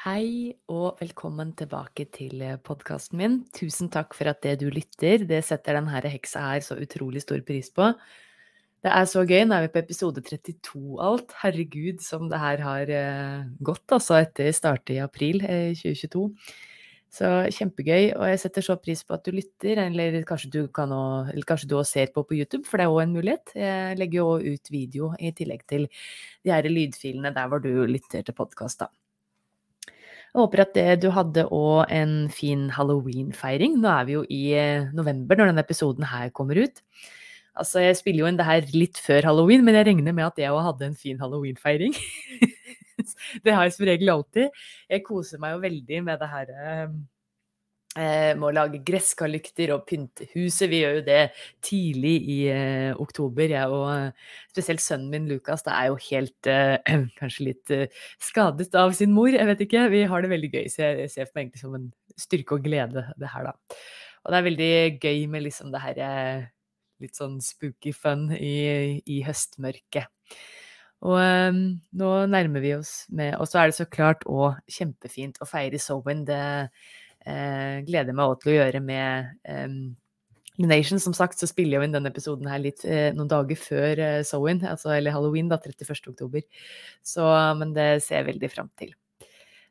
Hei og velkommen tilbake til eh, podkasten min. Tusen takk for at det du lytter, det setter denne heksa her så utrolig stor pris på. Det er så gøy. Nå er vi på episode 32 alt. Herregud, som det her har eh, gått, altså, etter startet i april 2022. Eh, så kjempegøy, og jeg setter så pris på at du lytter, eller kanskje du, kan også, eller kanskje du også ser på på YouTube, for det er òg en mulighet. Jeg legger jo ut video i tillegg til de her lydfilene der hvor du lytter til podkast, da. Jeg håper at det, du hadde òg en fin halloween-feiring. Nå er vi jo i eh, november når denne episoden her kommer ut. Altså, jeg spiller jo inn det her litt før halloween, men jeg regner med at jeg òg hadde en fin halloween-feiring. det har jeg som regel alltid. Jeg koser meg jo veldig med det her eh, å må lage gresskarlykter og pynte huset. Vi gjør jo det tidlig i eh, oktober. Jeg og eh, spesielt sønnen min Lukas det er jo helt eh, kanskje litt skadet av sin mor. Jeg vet ikke. Vi har det veldig gøy, så jeg, ser på meg egentlig som en styrke og glede, det her, da. Og det er veldig gøy med liksom det her litt sånn spooky fun i, i høstmørket. Og um, nå nærmer vi oss med Og så er det så klart òg kjempefint å feire Sowen. Det eh, gleder meg også til å gjøre med eh, Nation. Som sagt så spiller jeg jo inn denne episoden her litt eh, noen dager før eh, Sowin, altså, eller halloween, da, 31. oktober. Så, men det ser jeg veldig fram til.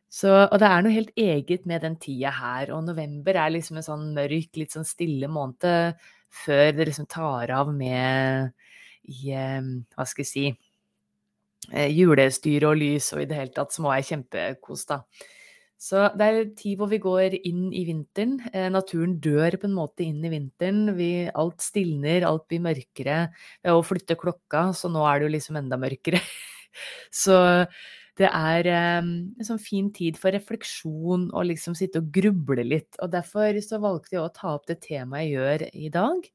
Så, og det er noe helt eget med den tida her. Og november er liksom en sånn mørk, litt sånn stille måned før det liksom tar av med i Hva skal jeg si eh, Julestyre og lys og i det hele tatt så må jeg kjempekose, da. Så det er tid hvor vi går inn i vinteren. Eh, naturen dør på en måte inn i vinteren. Vi, alt stilner, alt blir mørkere. Ved å flytte klokka, så nå er det jo liksom enda mørkere. så det er eh, en sånn fin tid for refleksjon og liksom sitte og gruble litt. Og derfor så valgte jeg å ta opp det temaet jeg gjør i dag.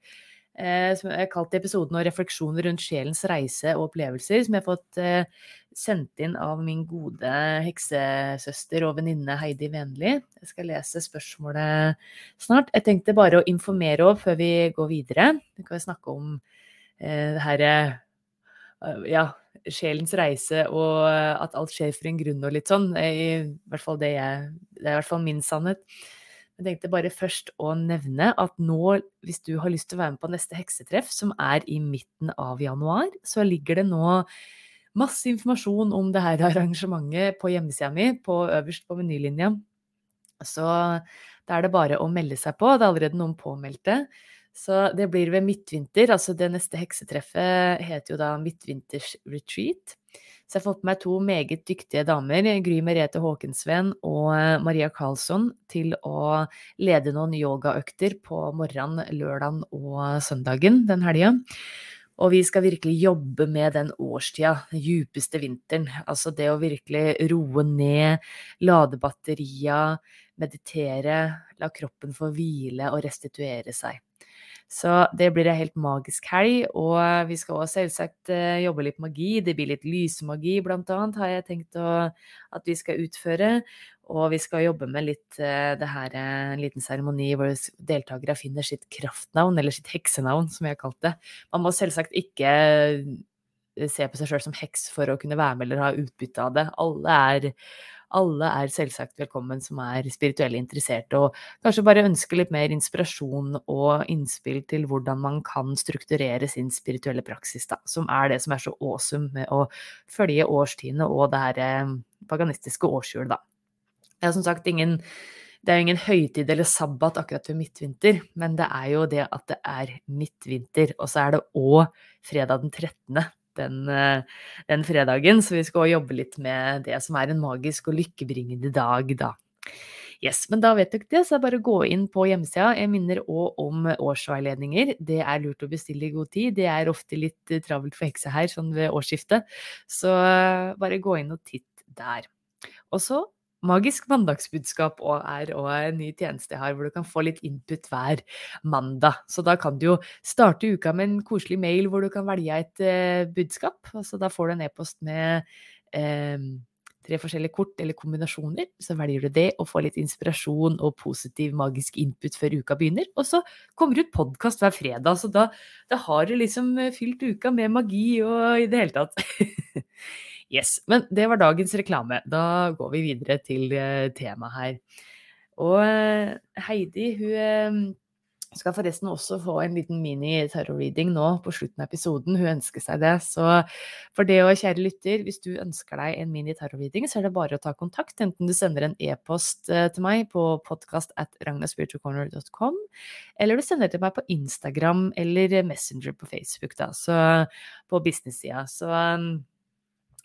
Eh, som jeg har kalt episoden refleksjoner rundt sjelens reise og opplevelser, som jeg har fått eh, sendt inn av min gode heksesøster og venninne Heidi Venli. Jeg skal lese spørsmålet snart. Jeg tenkte bare å informere over før vi går videre. Vi kan snakke om eh, det herre ja, sjelens reise og at alt skjer for en grunn og litt sånn. I hvert fall det, jeg, det er i hvert fall min sannhet. Jeg tenkte bare først å nevne at nå, hvis du har lyst til å være med på neste heksetreff, som er i midten av januar, så ligger det nå masse informasjon om det her arrangementet på hjemmesida mi, på, øverst på menylinja. Så da er det bare å melde seg på. Det er allerede noen påmeldte. Så det blir ved midtvinter. Altså det neste heksetreffet heter jo da Midtvinters retreat. Så jeg fått med meg to meget dyktige damer, Gry Merete Håkensveen og eh, Maria Karlsson, til å lede noen yogaøkter på morgenen lørdagen og søndagen den helga. Og vi skal virkelig jobbe med den årstida, den djupeste vinteren. Altså det å virkelig roe ned, lade batteria, meditere, la kroppen få hvile og restituere seg. Så det blir ei helt magisk helg. Og vi skal også selvsagt eh, jobbe litt magi. Det blir litt lysmagi, blant annet, har jeg tenkt å, at vi skal utføre. Og vi skal jobbe med litt eh, det her, eh, en liten seremoni hvor deltakere finner sitt kraftnavn, eller sitt heksenavn, som jeg har kalt det. Man må selvsagt ikke se på seg sjøl som heks for å kunne være med eller ha utbytte av det. Alle er alle er selvsagt velkommen som er spirituelle interesserte, og kanskje bare ønsker litt mer inspirasjon og innspill til hvordan man kan strukturere sin spirituelle praksis, da, som er det som er så awesome med å følge årstidene og det her eh, paganistiske årshjulet, da. Jeg har som sagt ingen Det er jo ingen høytid eller sabbat akkurat ved midtvinter, men det er jo det at det er midtvinter. Og så er det òg fredag den 13. Den, eh, den, fredagen, så vi skal jobbe litt med det som er en magisk og lykkebringende dag, da. Yes, men da vet dere det, så er det bare å gå inn på hjemmesida. Jeg minner òg om årsveiledninger. Det er lurt å bestille i god tid. Det er ofte litt eh, travelt for heksa her sånn ved årsskiftet, så eh, bare gå inn og titt der. Og så Magisk mandagsbudskap og er òg en ny tjeneste jeg har, hvor du kan få litt input hver mandag. Så da kan du jo starte uka med en koselig mail hvor du kan velge et eh, budskap. Altså da får du en e-post med eh, tre forskjellige kort eller kombinasjoner. Så velger du det og får litt inspirasjon og positiv magisk input før uka begynner. Og så kommer det ut podkast hver fredag, så da, da har du liksom fylt uka med magi og i det hele tatt. Yes, Men det var dagens reklame. Da går vi videre til uh, temaet her. Og uh, Heidi hun uh, skal forresten også få en liten mini-terror-reading nå på slutten av episoden. Hun ønsker seg det. Så for det òg, kjære lytter, hvis du ønsker deg en mini-terror-reading, så er det bare å ta kontakt. Enten du sender en e-post til meg på podkast at ragnaspiritualcorner.com, eller du sender til meg på Instagram eller Messenger på Facebook, da, så på business-sida. Så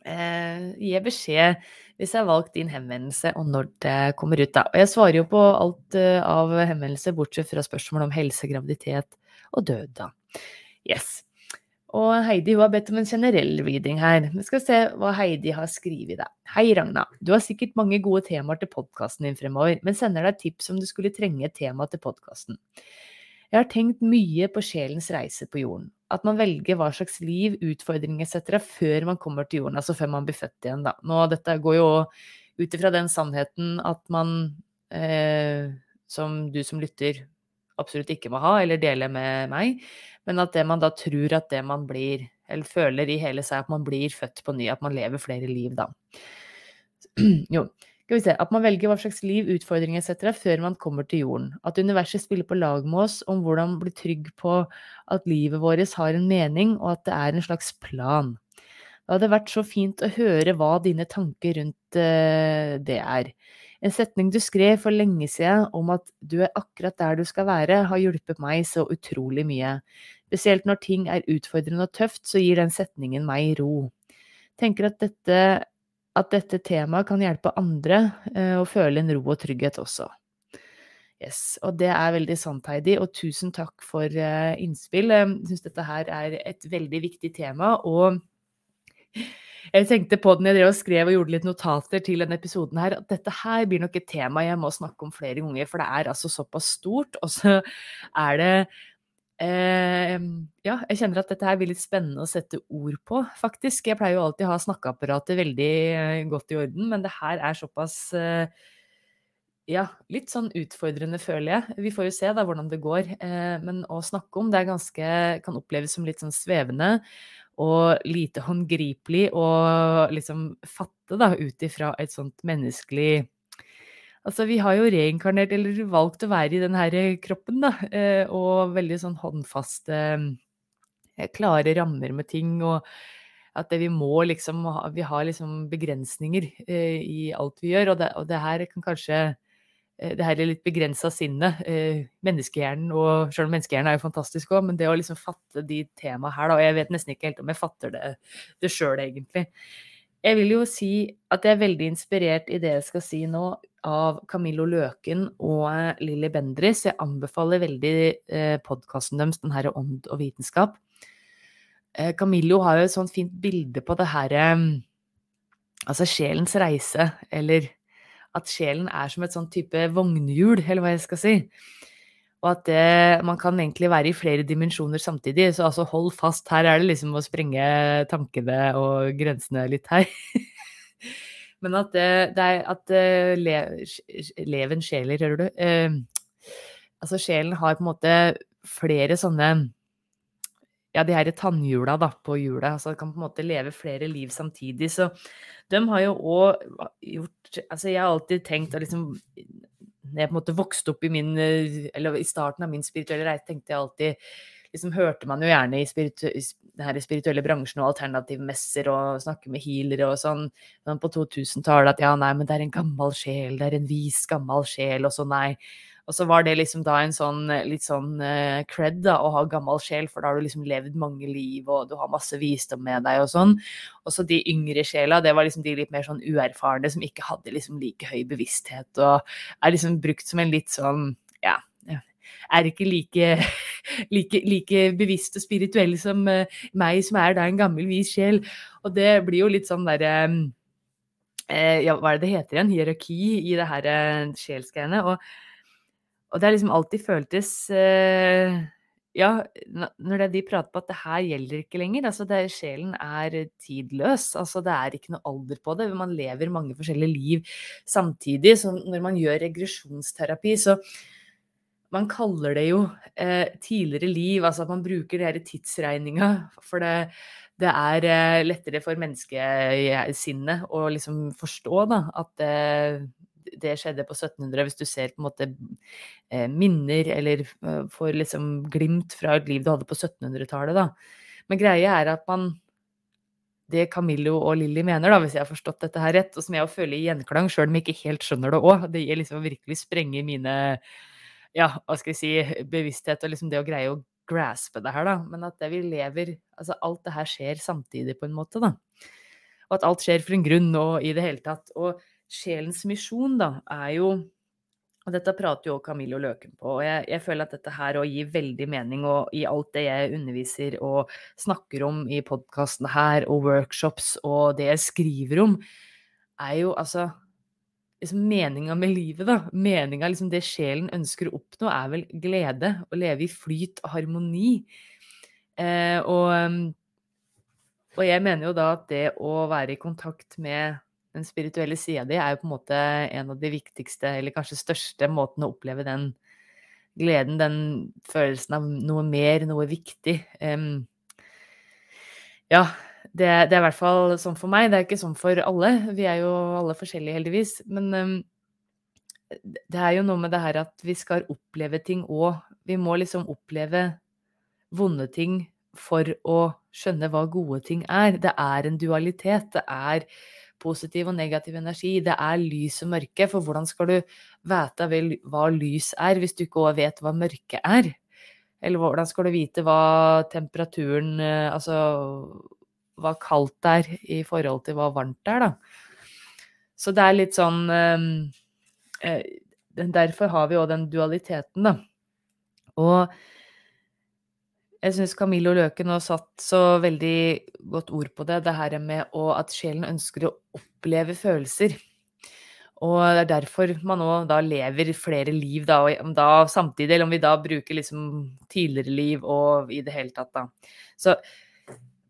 eh, gi beskjed hvis jeg har valgt din henvendelse, og når det kommer ut. Da. Og jeg svarer jo på alt eh, av henvendelser, bortsett fra spørsmål om helse, graviditet og død, da. Yes. Og Heidi hun har bedt om en generell reading her. Vi skal se hva Heidi har skrevet. Da. Hei, Ragna. Du har sikkert mange gode temaer til podkasten din fremover, men sender deg tips om du skulle trenge et tema til podkasten. Jeg har tenkt mye på sjelens reise på jorden at man velger hva slags liv, utfordringer etc. før man kommer til jorden, altså før man blir født igjen, da. Nå, dette går jo ut ifra den sannheten at man, eh, som du som lytter, absolutt ikke må ha, eller dele med meg, men at det man da tror at det man blir, eller føler i hele seg, at man blir født på ny, at man lever flere liv, da. jo. Skal vi se, At man velger hva slags liv, utfordringer etc. før man kommer til jorden. At universet spiller på lag med oss om hvordan bli trygg på at livet vårt har en mening, og at det er en slags plan. Det hadde vært så fint å høre hva dine tanker rundt uh, det er. En setning du skrev for lenge siden om at du er akkurat der du skal være, har hjulpet meg så utrolig mye. Spesielt når ting er utfordrende og tøft, så gir den setningen meg ro. Tenker at dette at dette temaet kan hjelpe andre eh, å føle en ro og trygghet også. Yes, og det er veldig sant, Heidi, og tusen takk for uh, innspill. Jeg syns dette her er et veldig viktig tema, og jeg tenkte på den jeg drev og skrev og gjorde litt notater til denne episoden her, at dette her blir nok et tema jeg må snakke om flere ganger, for det er altså såpass stort, og så er det Eh, ja, jeg kjenner at dette her blir litt spennende å sette ord på, faktisk. Jeg pleier jo alltid å ha snakkeapparatet veldig eh, godt i orden, men det her er såpass eh, ja, litt sånn utfordrende, føler jeg. Vi får jo se da hvordan det går. Eh, men å snakke om det er ganske, kan oppleves som litt sånn svevende og lite håndgripelig og liksom fatte da ut ifra et sånt menneskelig Altså, vi har jo reinkarnert, eller valgt å være i den her kroppen, da. Eh, og veldig sånn håndfaste, eh, klare rammer med ting. Og at vi må liksom Vi har liksom begrensninger eh, i alt vi gjør. Og det, og det her kan kanskje det her er litt begrensa sinne. Menneskehjernen, og selv om menneskehjernen er jo fantastisk òg, men det å liksom fatte de temaene her, da Og jeg vet nesten ikke helt om jeg fatter det, det sjøl, egentlig. Jeg vil jo si at jeg er veldig inspirert i det jeg skal si nå, av Camillo Løken og Lilly Bendriss. Jeg anbefaler veldig eh, podkasten deres, Den herre ånd og vitenskap. Eh, Camillo har jo et sånt fint bilde på det herre eh, Altså sjelens reise, eller at sjelen er som et sånt type vognhjul, eller hva jeg skal si. Og at det, man kan egentlig være i flere dimensjoner samtidig. Så altså hold fast. Her er det liksom å sprenge tankene og grensene litt her. Men at det, er at le, leven sjeler, hører du. Eh, altså sjelen har på en måte flere sånne ja, de her tannhjula da, på hjulet. Altså kan på en måte leve flere liv samtidig. Så de har jo òg gjort Altså jeg har alltid tenkt og liksom når jeg på en måte vokste opp i min Eller i starten av min spirituelle reise, tenkte jeg alltid liksom hørte man jo gjerne i, spiritu den spirituelle bransjen og alternativmesser og snakke med healere og sånn, sånn på 2000-tallet at ja, nei, men det er en gammel sjel, det er en vis, gammel sjel, og så nei. Og så var det liksom da en sånn litt sånn uh, cred da, å ha gammel sjel, for da har du liksom levd mange liv, og du har masse visdom med deg og sånn. Og så de yngre sjela, det var liksom de litt mer sånn uerfarne som ikke hadde liksom like høy bevissthet, og er liksom brukt som en litt sånn ja, er ikke like, like, like bevisst og spirituell som uh, meg, som er da en gammel, vis sjel. Og det blir jo litt sånn derre uh, Ja, hva er det det heter igjen? Hierarki i det her sjelsgreiene. Og og det har liksom alltid føltes eh, Ja, når de prater på at det her gjelder ikke lenger. Altså det, sjelen er tidløs. Altså det er ikke noe alder på det. Man lever mange forskjellige liv samtidig. Så når man gjør regresjonsterapi, så man kaller det jo eh, tidligere liv, altså at man bruker det her tidsregninga. For det, det er eh, lettere for menneskesinnet å liksom forstå da, at eh, det skjedde på 1700, hvis du ser på en måte eh, minner eller eh, får liksom glimt fra et liv du hadde på 1700-tallet, da. Men greia er at man det Camillo og Lilly mener, da, hvis jeg har forstått dette her rett, og som jeg føler i gjenklang, sjøl om jeg ikke helt skjønner det òg, det gir liksom virkelig sprenge mine ja, hva skal jeg si, bevissthet og liksom det å greie å graspe det her, da. Men at det vi lever Altså alt det her skjer samtidig, på en måte, da. Og at alt skjer for en grunn og i det hele tatt. Og sjelens misjon, da, er jo og dette prater jo Camillo Løken på, og jeg, jeg føler at dette her òg gir veldig mening og i alt det jeg underviser og snakker om i podkasten her, og workshops og det jeg skriver om, er jo altså liksom Meninga med livet, da. Meninga, liksom det sjelen ønsker å oppnå, er vel glede. Å leve i flyt og harmoni. Eh, og, og jeg mener jo da at det å være i kontakt med den spirituelle sida di er jo på en måte en av de viktigste, eller kanskje største, måten å oppleve den gleden, den følelsen av noe mer, noe viktig. Um, ja, det, det, er i hvert fall sånn for meg. Det er ikke sånn for alle. Vi er jo alle forskjellige, heldigvis. Men um, det er jo noe med det her at vi skal oppleve ting òg. Vi må liksom oppleve vonde ting for å skjønne hva gode ting er. Det er en dualitet. Det er positiv og negativ energi. Det er lys og mørke, for hvordan skal du vite hva lys er, hvis du ikke òg vet hva mørke er? Eller hvordan skal du vite hva temperaturen eh, Altså hva kaldt er i forhold til hva varmt er, da. Så det er litt sånn ehm, eh, Derfor har vi òg den dualiteten, da. Og jeg syns Camillo Løken har satt så veldig godt ord på det, det her med å, at sjelen ønsker å oppleve følelser. Og det er derfor man nå da lever flere liv, da, og da samtidig, eller om vi da bruker liksom tidligere liv og i det hele tatt, da. Så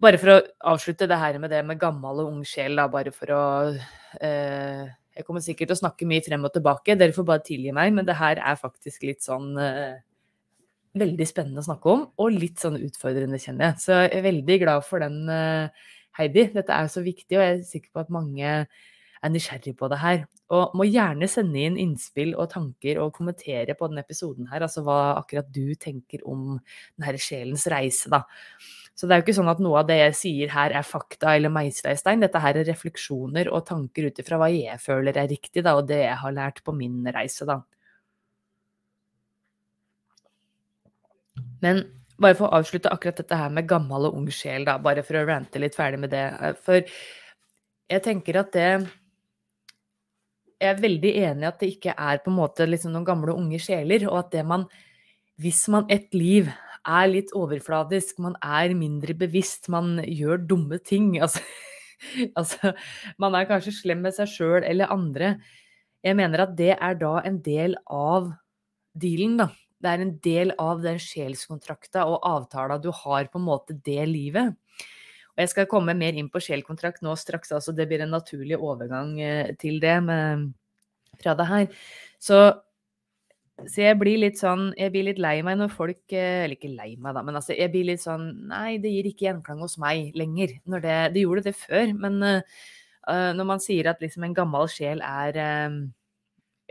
bare for å avslutte det her med det med gammel og ung sjel, da, bare for å eh, Jeg kommer sikkert til å snakke mye frem og tilbake, dere får bare tilgi meg, men det her er faktisk litt sånn eh, veldig spennende å snakke om, og litt sånn utfordrende, kjenner jeg. Så jeg er veldig glad for den, eh, Heidi. Dette er så viktig, og jeg er sikker på at mange er nysgjerrig på det her. Og må gjerne sende inn innspill og tanker og kommentere på denne episoden her, altså hva akkurat du tenker om denne sjelens reise, da. Så det er jo ikke sånn at noe av det jeg sier her er fakta eller meisla i stein. Dette her er refleksjoner og tanker ut ifra hva jeg føler er riktig, da, og det jeg har lært på min reise, da. Men bare for å avslutte akkurat dette her med gammel og ung sjel, da, bare for å rante litt ferdig med det. Eh, for jeg tenker at det Jeg er veldig enig i at det ikke er på en måte liksom noen gamle unge sjeler, og at det man Hvis man et liv er litt overfladisk, man er mindre bevisst, man gjør dumme ting altså, altså Man er kanskje slem med seg sjøl eller andre. Jeg mener at det er da en del av dealen, da det er en del av den sjelskontrakta og avtala du har på en måte det livet. Og jeg skal komme mer inn på sjelkontrakt nå straks, altså det blir en naturlig overgang eh, til det med, fra det her. Så, så, jeg blir litt sånn Jeg blir litt lei meg når folk eh, Eller ikke lei meg, da, men altså jeg blir litt sånn Nei, det gir ikke gjenklang hos meg lenger. Når det, det gjorde det før, men uh, når man sier at liksom en gammel sjel er uh,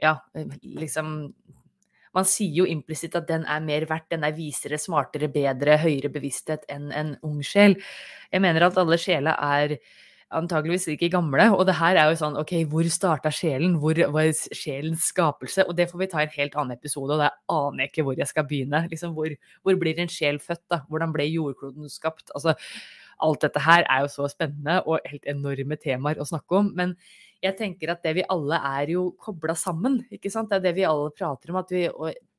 Ja, liksom Man sier jo implisitt at den er mer verdt, den er visere, smartere, bedre, høyere bevissthet enn en ung sjel. Jeg mener at alle sjeler er antageligvis ikke gamle. Og det her er jo sånn, ok, hvor starta sjelen? Hvor var sjelens skapelse? Og det får vi ta i en helt annen episode, og det aner jeg ikke hvor jeg skal begynne. Liksom, hvor, hvor blir en sjel født, da? Hvordan ble jordkloden skapt? Altså, alt dette her er jo så spennende og helt enorme temaer å snakke om. men jeg tenker at det vi alle er jo kobla sammen. ikke sant? Det er det vi alle prater om. at vi,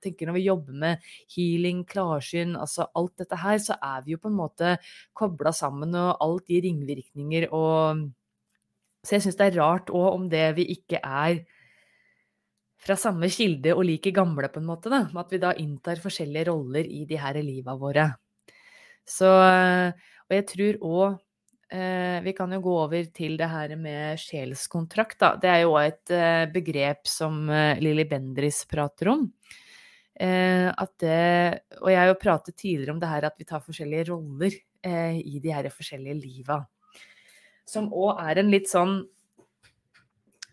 tenker Når vi jobber med healing, klarsyn, altså alt dette her, så er vi jo på en måte kobla sammen, og alt gir ringvirkninger. og Så jeg syns det er rart òg om det vi ikke er fra samme kilde og like gamle, på en måte. da, At vi da inntar forskjellige roller i de her liva våre. Så, og jeg tror òg Eh, vi kan jo gå over til det her med sjelskontrakt, da. Det er jo et eh, begrep som eh, Lilly Bendris prater om. At det, og jeg har jo pratet tidligere om det her at vi tar forskjellige roller i de her forskjellige liva. Som òg er en litt sånn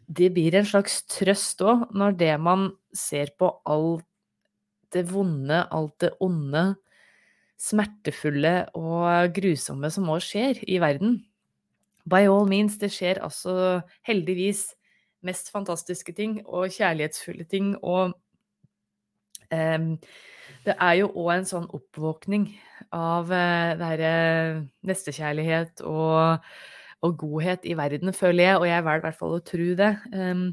Det blir en slags trøst òg, når det man ser på alt det vonde, alt det onde, smertefulle og grusomme som nå skjer i verden. By all means, det skjer altså heldigvis mest fantastiske ting og kjærlighetsfulle ting. Og um, det er jo òg en sånn oppvåkning av uh, det herre nestekjærlighet og, og, godhet i verden, føler jeg, og jeg velger i hvert fall å tro det. Um,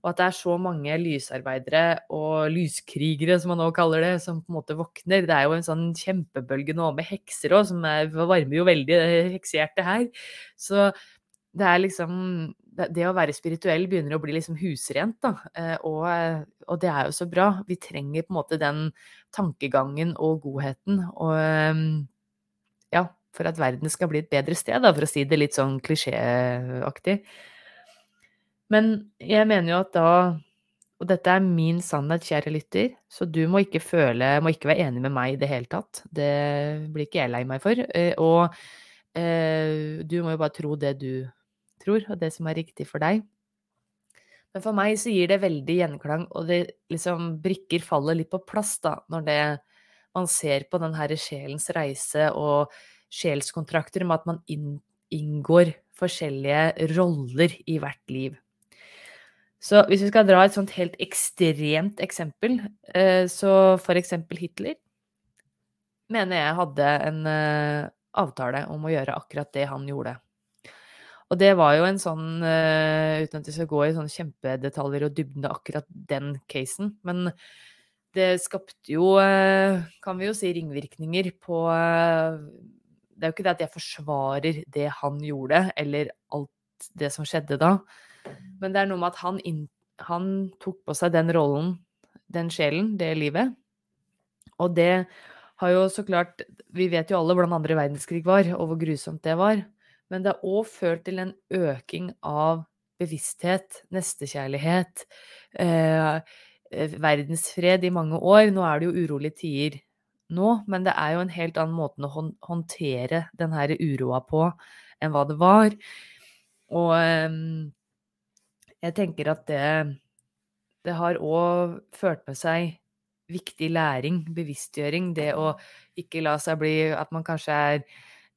og at det er så mange lysarbeidere og lyskrigere, som man nå kaller det, som på en måte våkner. Det er jo en sånn kjempebølge nå med hekser òg, som er, varmer jo veldig heksehjertet her. Så det er liksom Det å være spirituell begynner å bli liksom husrent, da. Eh, og, og, det er jo så bra. Vi trenger på en måte den tankegangen og godheten. Og ja, for at verden skal bli et bedre sted, da, for å si det litt sånn klisjéaktig. Men jeg mener jo at da Og dette er min sannhet, kjære lytter, så du må ikke føle Må ikke være enig med meg i det hele tatt. Det blir ikke jeg lei meg for. Eh, og eh, du må jo bare tro det du tror, og det som er riktig for deg. Men for meg så gir det veldig gjenklang, og det liksom brikker faller litt på plass, da, når det man ser på den herre sjelens reise og sjelskontrakter med at man inngår forskjellige roller i hvert liv. Så hvis vi skal dra et sånt helt ekstremt eksempel, eh, så for eksempel Hitler mener jeg hadde en eh, avtale om å gjøre akkurat det han gjorde. Og det var jo en sånn, eh, uten at vi skal gå i sånne kjempedetaljer og dybden av akkurat den casen, men det skapte jo, kan vi jo si, ringvirkninger på Det er jo ikke det at jeg forsvarer det han gjorde, eller alt det som skjedde da. Men det er noe med at han, inn, han tok på seg den rollen, den sjelen, det livet. Og det har jo så klart Vi vet jo alle hvordan andre verdenskrig var, og hvor grusomt det var. Men det har òg ført til en øking av bevissthet, nestekjærlighet, eh, verdensfred i mange år. Nå er det jo urolige tider nå, men det er jo en helt annen måte å håndtere den her uroa på enn hva det var. Og eh, jeg tenker at det, det har òg ført med seg viktig læring, bevisstgjøring. Det å ikke la seg bli At man kanskje er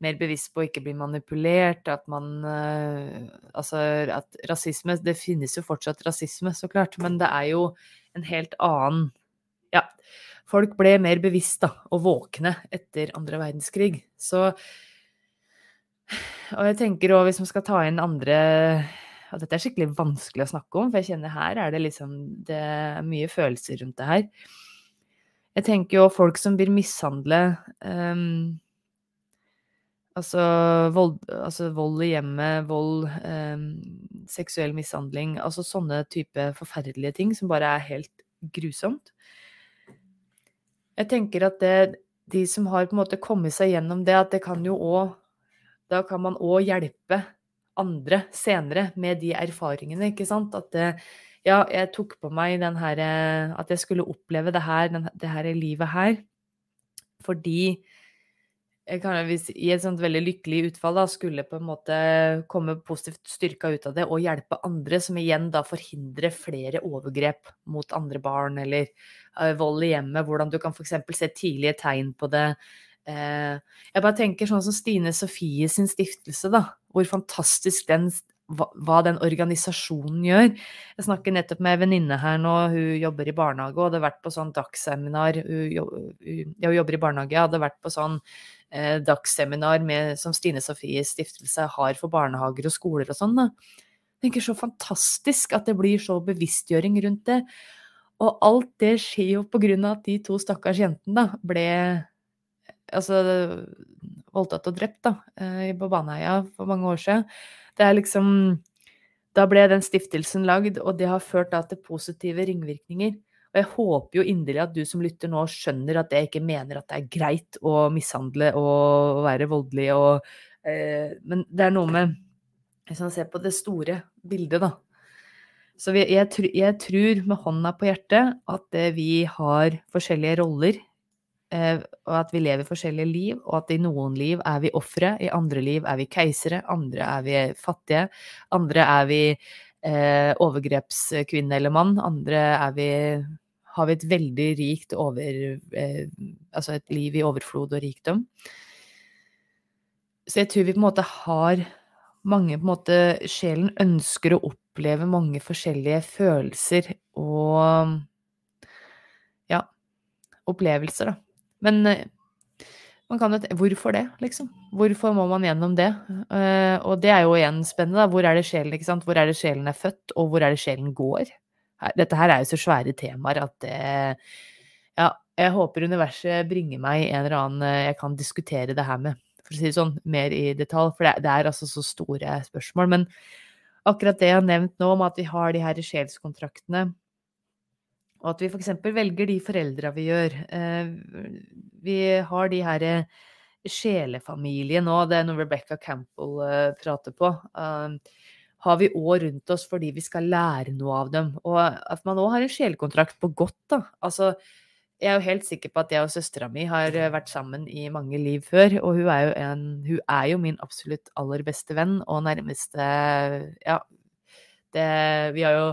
mer bevisst på å ikke bli manipulert. At man uh, Altså at rasisme Det finnes jo fortsatt rasisme, så klart, men det er jo en helt annen Ja. Folk ble mer bevisst da, og våkne etter andre verdenskrig. Så Og jeg tenker òg, hvis man skal ta inn andre og dette er skikkelig vanskelig å snakke om, for jeg kjenner her er det liksom Det er mye følelser rundt det her. Jeg tenker jo folk som blir mishandlet um, altså, vold, altså, vold, i hjemmet, vold, um, seksuell mishandling Altså sånne type forferdelige ting som bare er helt grusomt. Jeg tenker at det, de som har på en måte kommet seg gjennom det, at det kan jo òg Da kan man òg hjelpe andre senere med de erfaringene, ikke sant. At det, ja, jeg tok på meg den her At jeg skulle oppleve det her, den, det her livet her. Fordi jeg kan, hvis i et sånt veldig lykkelig utfall da, skulle på en måte komme positivt styrka ut av det og hjelpe andre, som igjen da forhindrer flere overgrep mot andre barn eller uh, vold i hjemmet, hvordan du kan f.eks. se tidlige tegn på det. Uh, jeg bare tenker sånn som Stine Sofie sin stiftelse, da. Hvor fantastisk den hva, den organisasjonen gjør. Jeg snakker nettopp med ei venninne her nå, hun jobber i barnehage og hadde vært på sånn dagsseminar. Hun, hun, hun jobber i barnehage, hadde vært på sånn eh, dagsseminar med, som Stine Sofies stiftelse har for barnehager og skoler og sånn. Jeg tenker så fantastisk at det blir så bevisstgjøring rundt det. Og alt det skjer jo på grunn av at de to stakkars jentene da, ble altså, voldtatt og drept da, eh, på Baneheia for mange år siden. Det er liksom Da ble den stiftelsen lagd, og det har ført da til positive ringvirkninger. Og jeg håper jo inderlig at du som lytter nå skjønner at jeg ikke mener at det er greit å mishandle og være voldelig og eh, Men det er noe med Hvis man ser på det store bildet, da. Så jeg, jeg, jeg tror med hånda på hjertet at vi har forskjellige roller Eh, og at vi lever forskjellige liv, og at i noen liv er vi ofre, i andre liv er vi keisere, andre er vi fattige, andre er vi eh, overgrepskvinne eller mann, andre er vi har vi et veldig rikt over eh, Altså et liv i overflod og rikdom. Så jeg tror vi på en måte har mange på en måte Sjelen ønsker å oppleve mange forskjellige følelser og ja, opplevelser, da. Men eh, man kan jo Hvorfor det, liksom? Hvorfor må man gjennom det? Uh, og det er jo igjen spennende, da. Hvor er det sjelen, ikke sant? Hvor er det sjelen er født, og hvor er det sjelen går? Dette her er jo så svære temaer at det Ja, jeg håper universet bringer meg en eller annen eh, jeg kan diskutere det her med, for å si det sånn, mer i detalj. For det, det er altså så store spørsmål. Men akkurat det jeg har nevnt nå, om at vi har de her sjelskontraktene og at vi f.eks. velger de foreldra vi gjør. Eh, vi har de her eh, sjelefamilie nå, det er noe Rebecca Campbell eh, prater på. Har vi òg rundt oss fordi vi skal lære noe av dem. Og at man òg har en sjelekontrakt på godt, da. Altså, jeg er jo helt sikker på at jeg og søstera mi har vært sammen i mange liv før. Og hun er en, hun er jo min absolutt aller beste venn og nærmeste Ja, det Vi har jo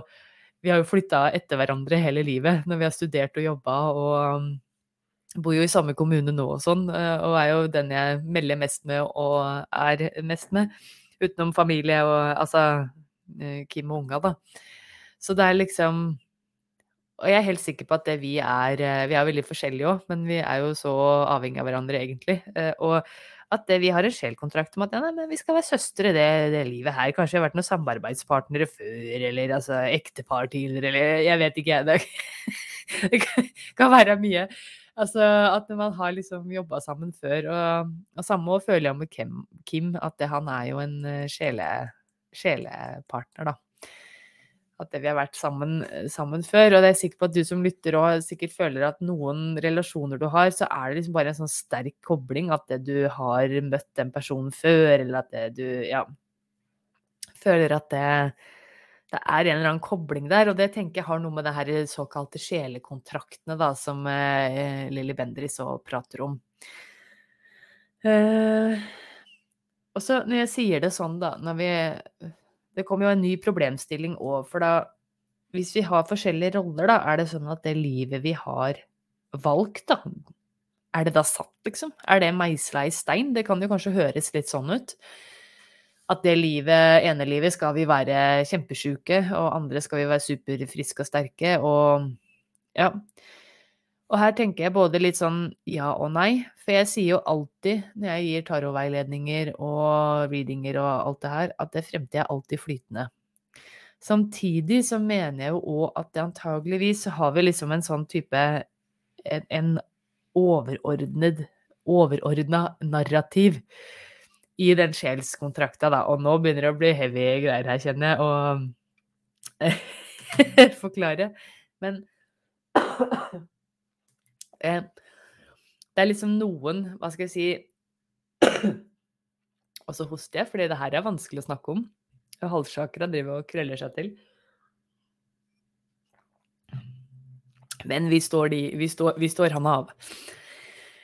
vi har jo flytta etter hverandre hele livet når vi har studert og jobba og um, bor jo i samme kommune nå og sånn, eh, og er jo den jeg melder mest med og er mest med. Utenom familie og altså eh, Kim og unga, da. Så det er liksom Og jeg er helt sikker på at det vi er eh, Vi er veldig forskjellige òg, men vi er jo så avhengig av hverandre, egentlig. Og at det, vi har en sjelkontrakt om at ja, nei, vi skal være søstre det, det livet her. Kanskje vi har vært noen samarbeidspartnere før, eller altså ektepar tidligere, eller jeg vet ikke, jeg. Det kan være mye. Altså at man har liksom jobba sammen før. Og, og samme føler jeg med Kim, at det, han er jo en eh, sjele, sjelepartner, da at vi har vært sammen, eh, sammen, før. Og det er sikker på at du som lytter òg sikkert føler at noen relasjoner du har, så er det liksom bare en sånn sterk kobling at det du har møtt den personen før, eller at det du ja føler at det, det er en eller annen kobling der. Og det tenker jeg har noe med det her såkalte sjelekontraktene da, som eh, Lilly Bendriss òg prater om. Eh, og så når jeg sier det sånn, da, når vi det kommer jo en ny problemstilling òg, for da Hvis vi har forskjellige roller, da, er det sånn at det livet vi har valgt, da Er det da satt, liksom? Er det meisla i stein? Det kan jo kanskje høres litt sånn ut. At det livet, ene livet skal vi være kjempesjuke, og andre skal vi være superfriske og sterke, og ja. Og her tenker jeg både litt sånn ja og nei. For jeg sier jo alltid når jeg gir tarotveiledninger og readinger og alt det her, at det fremtid er alltid flytende. Samtidig så mener jeg jo òg at det antageligvis har vi liksom en sånn type en, en overordnet overordna narrativ i den sjelskontrakta, da. Og nå begynner det å bli heavy greier her, kjenner jeg, å forklare. Men Eh, det er liksom noen Hva skal jeg si Og så hoster jeg, fordi det her er vanskelig å snakke om. Halssjakra driver og krøller seg til. Men vi står, de, vi står, vi står han av.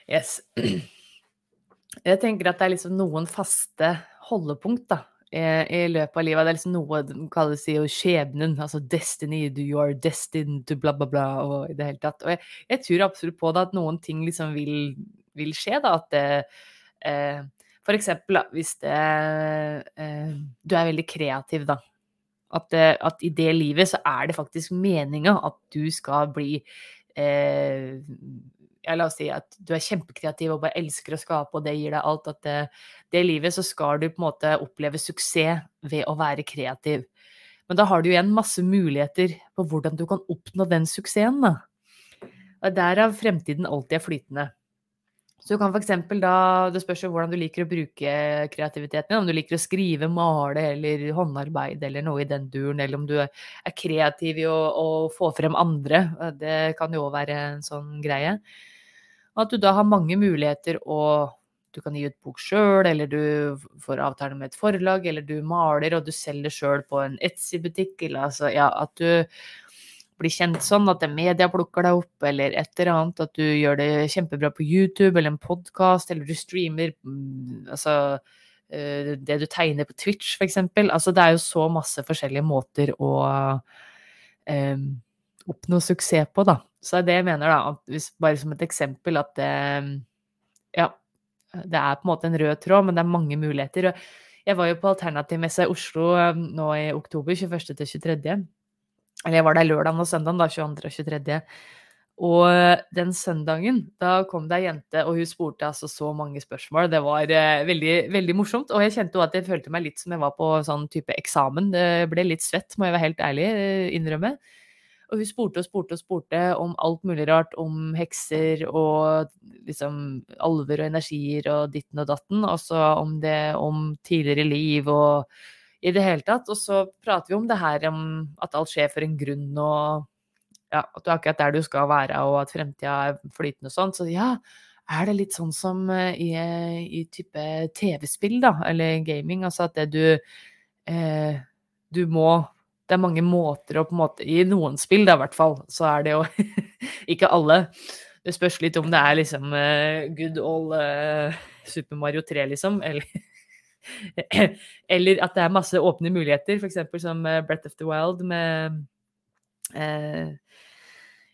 Yes. Jeg tenker at det er liksom noen faste holdepunkt da, i løpet av livet. Det er liksom noe de kaller jo skjebnen, altså destiny, you are destined to bla, bla, bla, og i det hele tatt. Og jeg, jeg tror absolutt på det, at noen ting liksom vil, vil skje, da. At det eh, For eksempel hvis det eh, Du er veldig kreativ, da. At, at, i det livet så er det faktisk meninga at du skal bli eh, ja, La oss si at du er kjempekreativ og bare elsker å skape, og det gir deg alt. At det, det livet så skal du på en måte oppleve suksess ved å være kreativ. Men da har du igjen masse muligheter på hvordan du kan oppnå den suksessen. da. Og Derav fremtiden alltid er flytende. Så du kan f.eks. da Det spørs jo hvordan du liker å bruke kreativiteten din. Om du liker å skrive, male eller håndarbeid eller noe i den duren. Eller om du er kreativ i å, å få frem andre. Det kan jo òg være en sånn greie. Og at du da har mange muligheter å Du kan gi ut bok sjøl, eller du får avtale med et forlag, eller du maler og du selger sjøl på en Etsy-butikk. Eller altså, ja, at du blir kjent sånn, at media plukker deg opp, eller et eller annet, at du gjør det kjempebra på YouTube eller en podkast, eller du streamer mm, altså eh, det du tegner på Twitch, eksempel. Altså, det er jo så masse forskjellige måter å eh, oppnå suksess på, da. Så det er det jeg mener, da, hvis, bare som et eksempel, at det Ja, det er på en måte en rød tråd, men det er mange muligheter. Jeg var jo på Alternativmessa i Oslo nå i oktober, 21. til 23. Eller jeg var der lørdag og søndag, da, 22. og 23. Og den søndagen, da kom det ei jente, og hun spurte altså så mange spørsmål. Det var eh, veldig, veldig morsomt. Og jeg kjente jo at jeg følte meg litt som jeg var på sånn type eksamen. Det ble litt svett, må jeg være helt ærlig eh, innrømme. Og hun spurte og spurte og spurte om alt mulig rart. Om hekser og liksom alver og energier og ditten og datten. Og om det om tidligere liv og i det hele tatt. Og så prater vi om det her om at alt skjer for en grunn, og ja, at du er akkurat der du skal være, og at fremtida er flytende og sånn. Så ja, er det litt sånn som eh, i, i type TV-spill, da, eller gaming? Altså at det du eh, Du må Det er mange måter å på en måte I noen spill, da i hvert fall, så er det jo Ikke alle. Det spørs litt om det er liksom uh, good old uh, Super Mario 3, liksom, eller Eller at det er masse åpne muligheter, f.eks. som uh, Breath of the Wild med uh,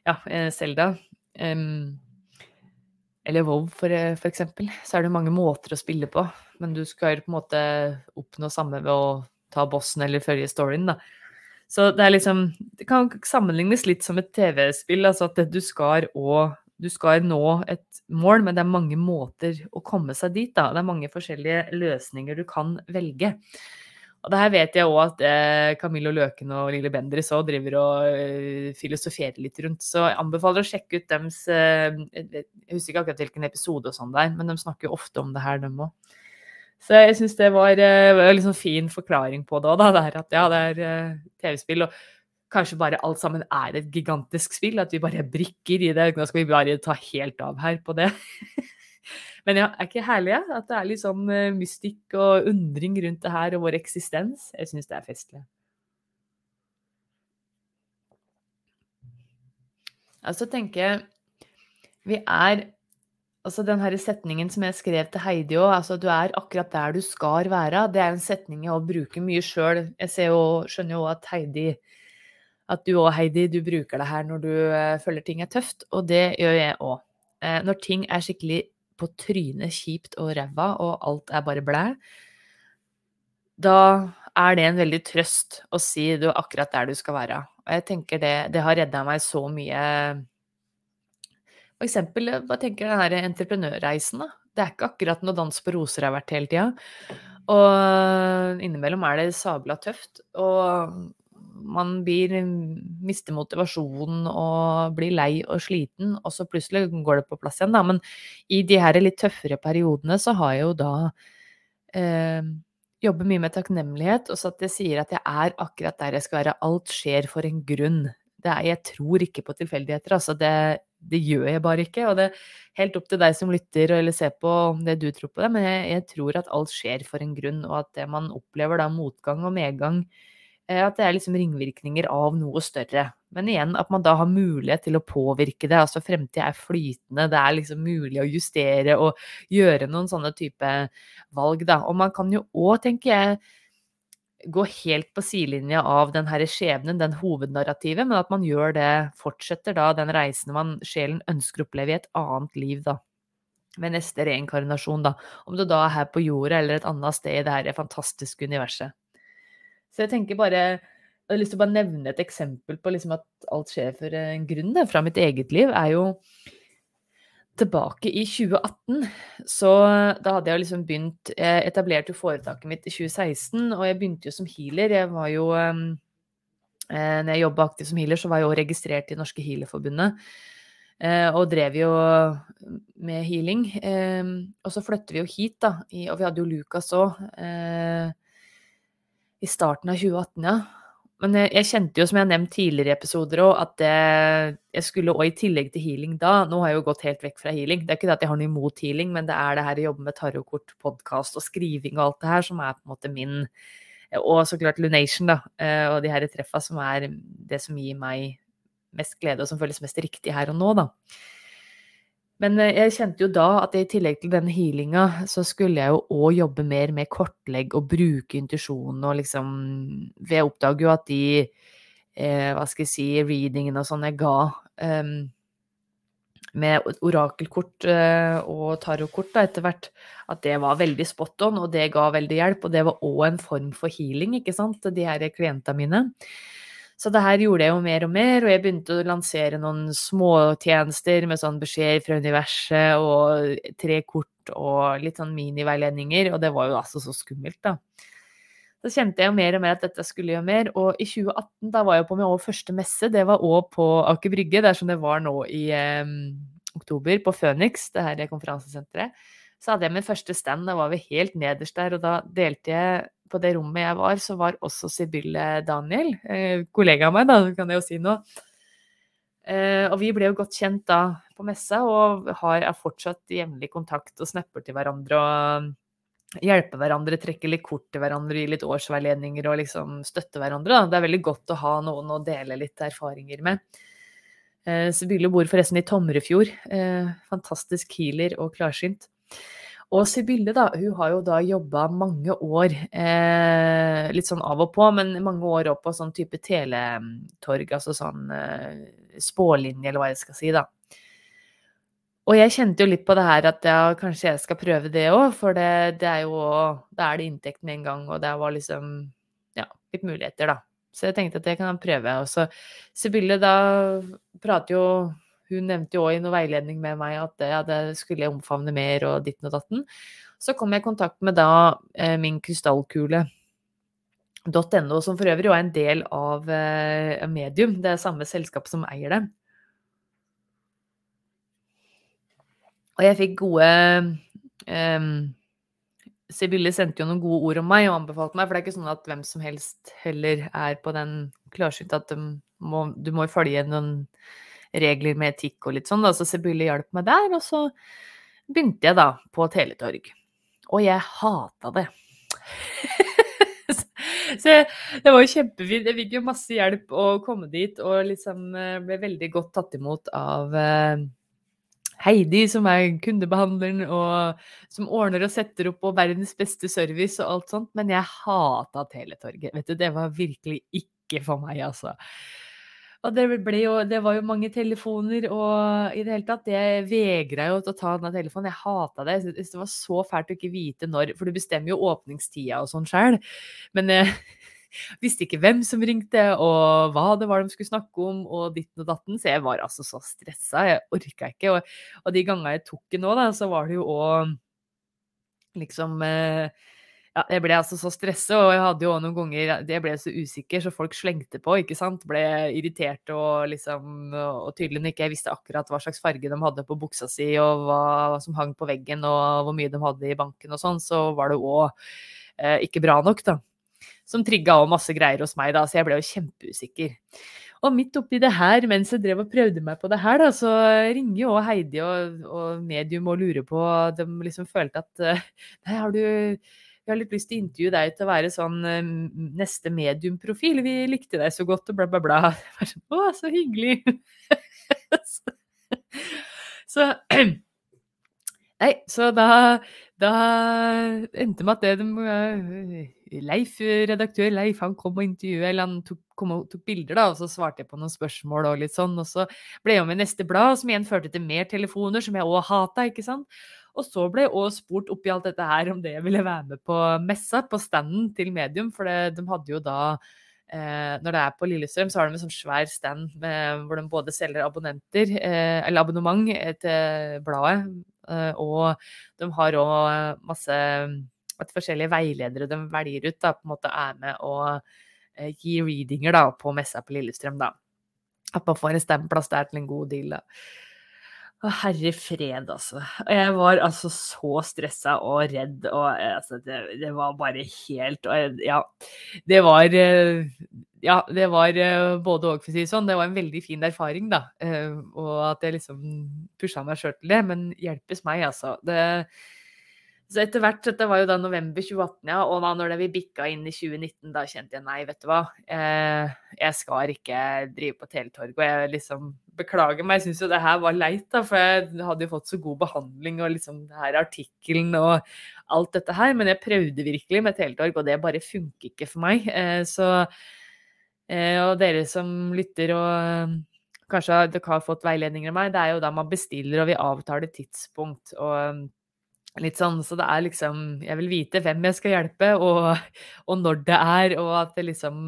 ja, Selda. Eh, um, eller WoW, for, eh, for, eksempel. Så er det mange måter å spille på. Men du skal på en måte oppnå samme ved å ta bossen eller følge storyen, da. Så det er liksom Det kan sammenlignes litt som et TV-spill. Altså at du skal og du skal nå et mål, men det er mange måter å komme seg dit. Da. Det er mange forskjellige løsninger du kan velge. Og det her vet jeg òg at eh, Camillo Løken og Lille Bendriss òg driver og eh, filosoferer litt rundt. Så jeg anbefaler å sjekke ut dems eh, Jeg husker ikke akkurat hvilken episode og sånn der, men de snakker jo ofte om det her, dem òg. Så jeg syns det var, eh, en liksom fin forklaring på det òg, da. At ja, det er eh, TV-spill. Og kanskje bare alt sammen er et gigantisk spill, at vi bare er brikker i det. Nå skal vi bare ta helt av her på det. Men ja, er ikke herlig ja? at det er litt sånn uh, mystikk og undring rundt det her og vår eksistens? Jeg syns det er festlig. Altså tenker jeg Vi er Altså den her setningen som jeg skrev til Heidi òg, altså du er akkurat der du skal være. Det er en setning jeg bruker mye sjøl. Jeg jo, skjønner jo at Heidi at du òg, Heidi, du bruker det her når du uh, føler ting er tøft, og det gjør jeg òg. Eh, når ting er skikkelig på trynet, kjipt og ræva, og alt er bare blæ, da er det en veldig trøst å si du er akkurat der du skal være. Og jeg tenker det, det har redda meg så mye For eksempel, hva tenker den her entreprenørreisen, da? Det er ikke akkurat noe dans på roser jeg har vært hele tida. Og innimellom er det sabla tøft. Og man blir, mister motivasjonen og blir lei og sliten, og så plutselig går det på plass igjen, da. Men i de her litt tøffere periodene så har jeg jo da eh, jobber mye med takknemlighet, og så at jeg sier at jeg er akkurat der jeg skal være. Alt skjer for en grunn. Er, jeg tror ikke på tilfeldigheter, altså. Det, det, gjør jeg bare ikke. Og det er helt opp til deg som lytter eller ser på det du tror på det, men jeg, jeg tror at alt skjer for en grunn, og at det man opplever da motgang og medgang Eh, at det er liksom ringvirkninger av noe større. Men igjen at man da har mulighet til å påvirke det. Altså fremtida er flytende, det er liksom mulig å justere og gjøre noen sånne type valg, da. Og man kan jo òg, tenker jeg, gå helt på sidelinja av den herre skjebnen, den hovednarrativet, men at man gjør det, fortsetter da den reisen man sjelen ønsker å oppleve i et annet liv, da. Med neste reinkarnasjon, da. Om du da er her på jorda eller et annet sted i det her fantastiske universet. Så jeg tenker bare Jeg har lyst til å bare nevne et eksempel på liksom at alt skjer for en grunn da, fra mitt eget liv, er jo tilbake i 2018. Så da hadde jeg liksom begynt Jeg etablerte jo foretaket mitt i 2016, og jeg begynte jo som healer. Jeg var jo eh, Når jeg jobba aktivt som healer, så var jeg òg registrert i Norske Healerforbundet. Eh, og drev jo med healing. Eh, og så flytter vi jo hit, da. og vi hadde jo Lukas òg i starten av 2018, ja. Men jeg, jeg, kjente jo, som jeg har nevnt tidligere i episoder òg, at jeg, jeg skulle òg i tillegg til healing da Nå har jeg jo gått helt vekk fra healing. Det er ikke det at jeg har noe imot healing, men det er det her å jobbe med tarotkort, podkast og skriving og alt det her som er på en måte min Og så klart Lunation, da. Eh, og de her treffa som er det som gir meg mest glede, og som føles mest riktig her og nå, da. Men eh, jeg kjente jo da at i tillegg til denne healinga, så skulle jeg jo òg jobbe mer med kortlegg og bruke intuisjonen og liksom jeg oppdager jo at de eh, Hva skal jeg si Readingene og sånn jeg ga eh, med orakelkort eh, og tarotkort etter hvert, at det var veldig spot on, og det ga veldig hjelp. Og det var òg en form for healing, ikke sant, de her klientene mine. Så det her gjorde jeg jo mer og mer, og jeg begynte å lansere noen småtjenester med sånn beskjed fra universet og tre kort og litt sånn miniveiledninger, og det var jo altså så skummelt, da. Så kjente jeg jo mer og mer at dette skulle gjøre mer, og i 2018 da var jeg på min første messe, det var òg på Aker Brygge, det er som det var nå i eh, oktober, på Phoenix, det her konferansesenteret. Så hadde jeg min første stand, da var vi helt nederst der, og da delte jeg på det rommet jeg var, så var også Sibylle Daniel, eh, kollega av meg, da, kan jeg jo si noe. Eh, og vi ble jo godt kjent da på messa, og har, fortsatt jevnlig kontakt og snapper til hverandre og hjelper hverandre, trekker litt kort til hverandre, gir litt årsveiledninger og liksom støtter hverandre. Da. Det er veldig godt å ha noen å dele litt erfaringer med. Eh, Sibylle bor forresten i Tomrefjord. fantastisk healer og klarsynt. Og Sibylle, da, hun har jo da jobba mange år, eh, litt sånn av og på, men mange år opp på sånn type teletorg, altså sånn eh, spålinje, eller hva jeg skal si, da. Og jeg kjente jo litt på det her at ja, kanskje jeg skal prøve det òg, for det, det, er jo Da er det inntekt med en gang, og det var liksom Ja, litt muligheter, da. Så jeg tenkte at det kan jeg prøve. Og så Sibylle, da prater jo hun nevnte jo òg i noe veiledning med meg at ja, det skulle jeg omfavne mer og ditten og datten. Så kom jeg i kontakt med da eh, min krystallkule. .no, som for øvrig er en del av eh, Medium. Det er samme selskap som eier det. Og jeg fikk gode um, Sibylle sendte jo noen gode ord om meg og anbefalte meg, for det er ikke sånn at hvem som helst heller er på den klarsynte at må, du må følge noen regler med etikk og litt sånn, da, så Sibylle hjalp meg der. Og så begynte jeg da på Teletorg. Og jeg hata det. så det var jo kjempefint. Jeg fikk jo masse hjelp å komme dit, og liksom eh, ble veldig godt tatt imot av eh, Heidi, som er kundebehandleren, og som ordner og setter opp og verdens beste service og alt sånt. Men jeg hata Teletorget. Vet du, det var virkelig ikke for meg, altså. Og det, jo, det, var jo mange telefoner, og i det hele tatt Jeg vegra jo til å ta denne telefonen. Jeg hata det. Jeg det var så fælt å ikke vite når For du bestemmer jo åpningstida og sånn sjøl. Men jeg visste ikke hvem som ringte, og hva det var de skulle snakke om, og ditten og datten. Så jeg var altså så stressa. Jeg orka ikke. Og, og de gangene jeg tok det nå, da, så var det jo òg liksom eh, ja, jeg ble altså så stressa, og jeg hadde jo noen ganger Jeg ble så usikker, så folk slengte på, ikke sant. Ble irritert og liksom Og tydelig ikke jeg visste akkurat hva slags farge de hadde på buksa si, og hva, som hang på veggen, og hvor mye de hadde i banken og sånn, så var det òg eh, ikke bra nok, da. Som trigga òg masse greier hos meg, da, så jeg ble jo kjempeusikker. Og midt oppi det her, mens jeg drev og prøvde meg på det her, da, så ringer jo Heidi og, og medium og lurer på De liksom følte at Nei, har du vi har litt lyst til å intervjue deg til å være sånn eh, neste mediumprofil. Vi likte deg så godt, og bla, bla, bla. Sånn, å, så hyggelig. så Nei, så da, da endte med at det de, eh, Leif, redaktør Leif, han kom og intervjuet, eller han tok, og tok bilder, da, og så svarte jeg på noen spørsmål og litt sånn. Og så ble jeg med neste blad, som igjen førte til mer telefoner, som jeg òg hata, ikke sant. Og så ble jeg òg spurt oppi alt dette her om det jeg ville være med på messa, på standen til Medium, for det, de hadde jo da eh, Når det er på Lillestrøm, så har de en sånn svær stand med, hvor de både selger abonnenter, eh, eller abonnement til bladet, eh, og de har òg masse at forskjellige veiledere de velger ut, da, på en måte er med og eh, gi readinger da, på messa på Lillestrøm. da. At man får en stemplass der til en god deal. da. Å, herre fred, altså. Jeg var altså så stressa og redd, og altså, det, det, var bare helt Ja, det var eh, Ja, det var eh, både og, for å si det sånn. Det var en veldig fin erfaring, da. Eh, og at jeg liksom pusha meg sjøl til det. Men hjelpes meg, altså. Det så etter hvert, dette var jo da november 2018, ja, og da når det vi bikka inn i 2019, da kjente jeg nei, vet du hva, eh, jeg skal ikke drive på Teletorg. Og jeg liksom beklager meg, jeg syns jo det her var leit, da, for jeg hadde jo fått så god behandling og liksom det her artikkelen og alt dette her, men jeg prøvde virkelig med Teletorg, og det bare funker ikke for meg. Eh, så eh, Og dere som lytter og kanskje dere har fått veiledninger av meg, det er jo da man bestiller og vi avtaler tidspunkt. og Litt sånn, så det er liksom Jeg vil vite hvem jeg skal hjelpe, og, og når det er, og at det liksom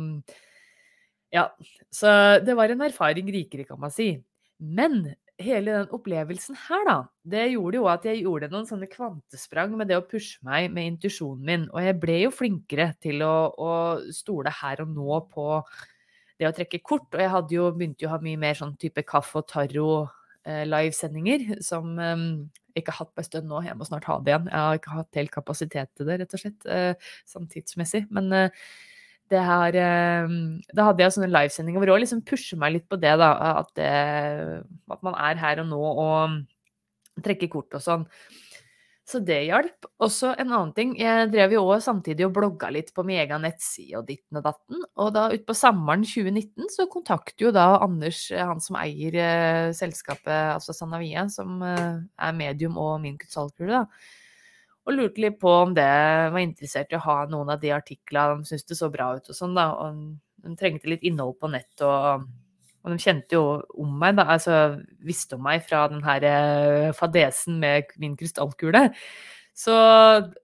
Ja. Så det var en erfaring rikere, kan man si. Men hele den opplevelsen her, da, det gjorde jo at jeg gjorde noen sånne kvantesprang med det å pushe meg med intuisjonen min. Og jeg ble jo flinkere til å, å, stole her og nå på det å trekke kort. Og jeg hadde jo begynt å ha mye mer sånn type kaffe og taro Eh, livesendinger som ikke hatt på en stund nå. Jeg må snart ha det igjen. Jeg har ikke hatt helt kapasitet til det, rett og slett, uh, sånn tidsmessig. Men uh, det her uh, Da hadde jeg sånne livesendinger hvor jeg liksom pusher meg litt på det, da. At, det, at man er her og nå og trekker kort og sånn. Så det hjalp. Også en annen ting, jeg drev jo òg samtidig og blogga litt på min egen nettside og ditten og datten. Og da utpå sommeren 2019 så kontakter jo da Anders, eh, han som eier eh, selskapet, altså Sanavia, som eh, er medium og min kutsalkule, da. Og lurte litt på om det var interessert i å ha noen av de artiklene, de syntes det så bra ut og sånn, da. Og de trengte litt innhold på nett og og de kjente jo om meg, da, altså visste om meg fra den her eh, fadesen med min krystallkule. Så